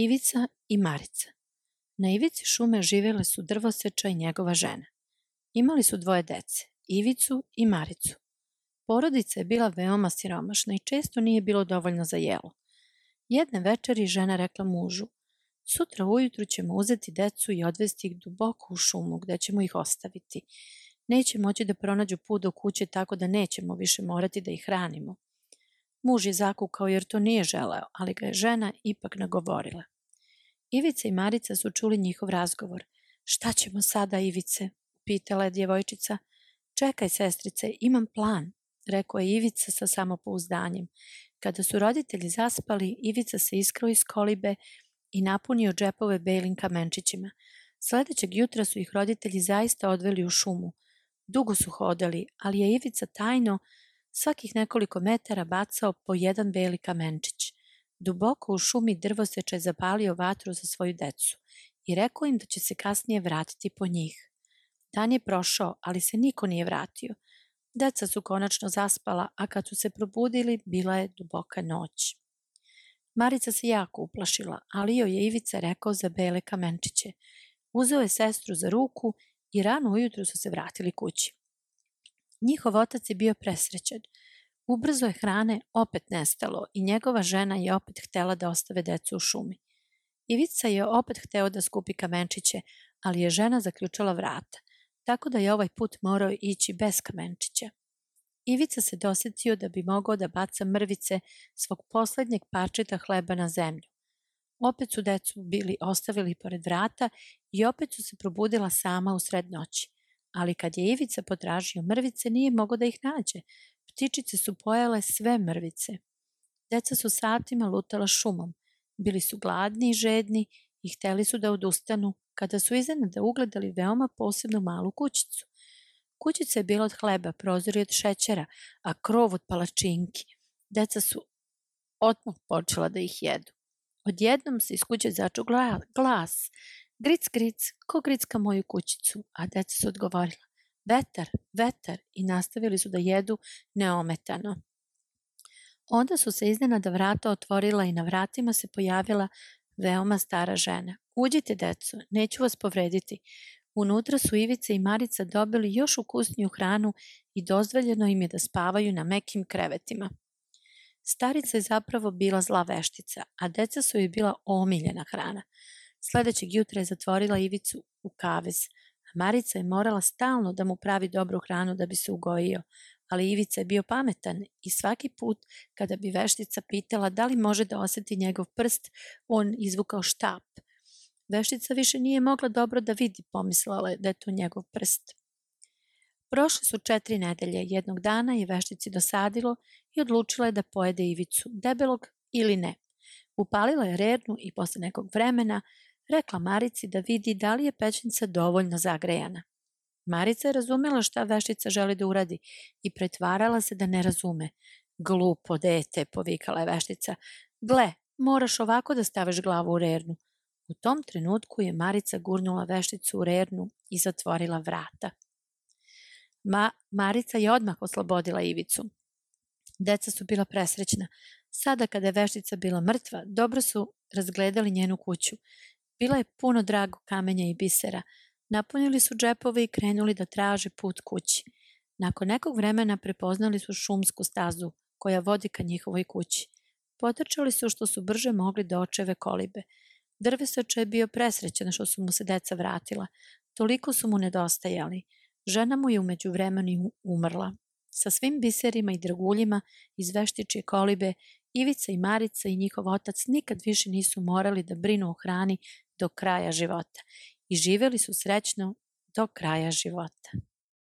Ivica i Marica. Na ivici šume živele su drvoseča i njegova žena. Imali su dvoje dece, Ivicu i Maricu. Porodica je bila veoma siromašna i često nije bilo dovoljno za jelo. Jedne večeri žena rekla mužu, sutra ujutru ćemo uzeti decu i odvesti ih duboko u šumu gde ćemo ih ostaviti. Neće moći da pronađu put do kuće tako da nećemo više morati da ih hranimo. Muž je zakukao jer to nije želeo, ali ga je žena ipak nagovorila. Ivica i Marica su čuli njihov razgovor. Šta ćemo sada, Ivice? Pitala je djevojčica. Čekaj, sestrice, imam plan, rekao je Ivica sa samopouzdanjem. Kada su roditelji zaspali, Ivica se iskrao iz kolibe i napunio džepove belim kamenčićima. Sledećeg jutra su ih roditelji zaista odveli u šumu. Dugo su hodali, ali je Ivica tajno svakih nekoliko metara bacao po jedan beli kamenčić. Duboko u šumi drvoseče je zapalio vatru za svoju decu i rekao im da će se kasnije vratiti po njih. Dan je prošao, ali se niko nije vratio. Deca su konačno zaspala, a kad su se probudili, bila je duboka noć. Marica se jako uplašila, ali joj je Ivica rekao za bele kamenčiće. Uzeo je sestru za ruku i rano ujutru su se vratili kući. Njihov otac je bio presrećen. Ubrzo je hrane opet nestalo i njegova žena je opet htela da ostave decu u šumi. Ivica je opet hteo da skupi kamenčiće, ali je žena zaključala vrata, tako da je ovaj put morao ići bez kamenčića. Ivica se dosetio da bi mogao da baca mrvice svog poslednjeg parčeta hleba na zemlju. Opet su decu bili ostavili pored vrata i opet su se probudila sama u sred noći ali kad je Ivica potražio mrvice, nije mogao da ih nađe. Ptičice su pojele sve mrvice. Deca su satima lutala šumom. Bili su gladni i žedni i hteli su da odustanu, kada su iznenada ugledali veoma posebnu malu kućicu. Kućica je bila od hleba, prozori od šećera, a krov od palačinki. Deca su odmah počela da ih jedu. Odjednom se iz kuće začu glas. Gric, gric, ko gricka moju kućicu? A deca su odgovorila, vetar, vetar i nastavili su da jedu neometano. Onda su se iznenada vrata otvorila i na vratima se pojavila veoma stara žena. Uđite, deco, neću vas povrediti. Unutra su Ivica i Marica dobili još ukusniju hranu i dozvoljeno im je da spavaju na mekim krevetima. Starica je zapravo bila zla veštica, a deca su joj bila omiljena hrana. Sledećeg jutra je zatvorila Ivicu u kavez, a Marica je morala stalno da mu pravi dobru hranu da bi se ugojio, ali Ivica je bio pametan i svaki put kada bi veštica pitala da li može da oseti njegov prst, on izvukao štap. Veštica više nije mogla dobro da vidi, pomislila je da je to njegov prst. Prošle su četiri nedelje, jednog dana je veštici dosadilo i odlučila je da pojede Ivicu, debelog ili ne. Upalila je rednu i posle nekog vremena rekla Marici da vidi da li je pećnica dovoljno zagrejana. Marica je razumela šta veštica želi da uradi i pretvarala se da ne razume. Glupo dete, povikala je veštica. Gle, moraš ovako da staviš glavu u rernu. U tom trenutku je Marica gurnula vešticu u rernu i zatvorila vrata. Ma, Marica je odmah oslobodila Ivicu. Deca su bila presrećna. Sada kada je veštica bila mrtva, dobro su razgledali njenu kuću. Bila je puno drago kamenja i bisera. Napunili su džepove i krenuli da traže put kući. Nakon nekog vremena prepoznali su šumsku stazu koja vodi ka njihovoj kući. Potrčali su što su brže mogli do očeve kolibe. Drvesača je bio presrećen što su mu se deca vratila. Toliko su mu nedostajali. Žena mu je umeđu vremenu umrla sa svim biserima i draguljima iz veštičje kolibe, Ivica i Marica i njihov otac nikad više nisu morali da brinu o hrani do kraja života i živeli su srećno do kraja života.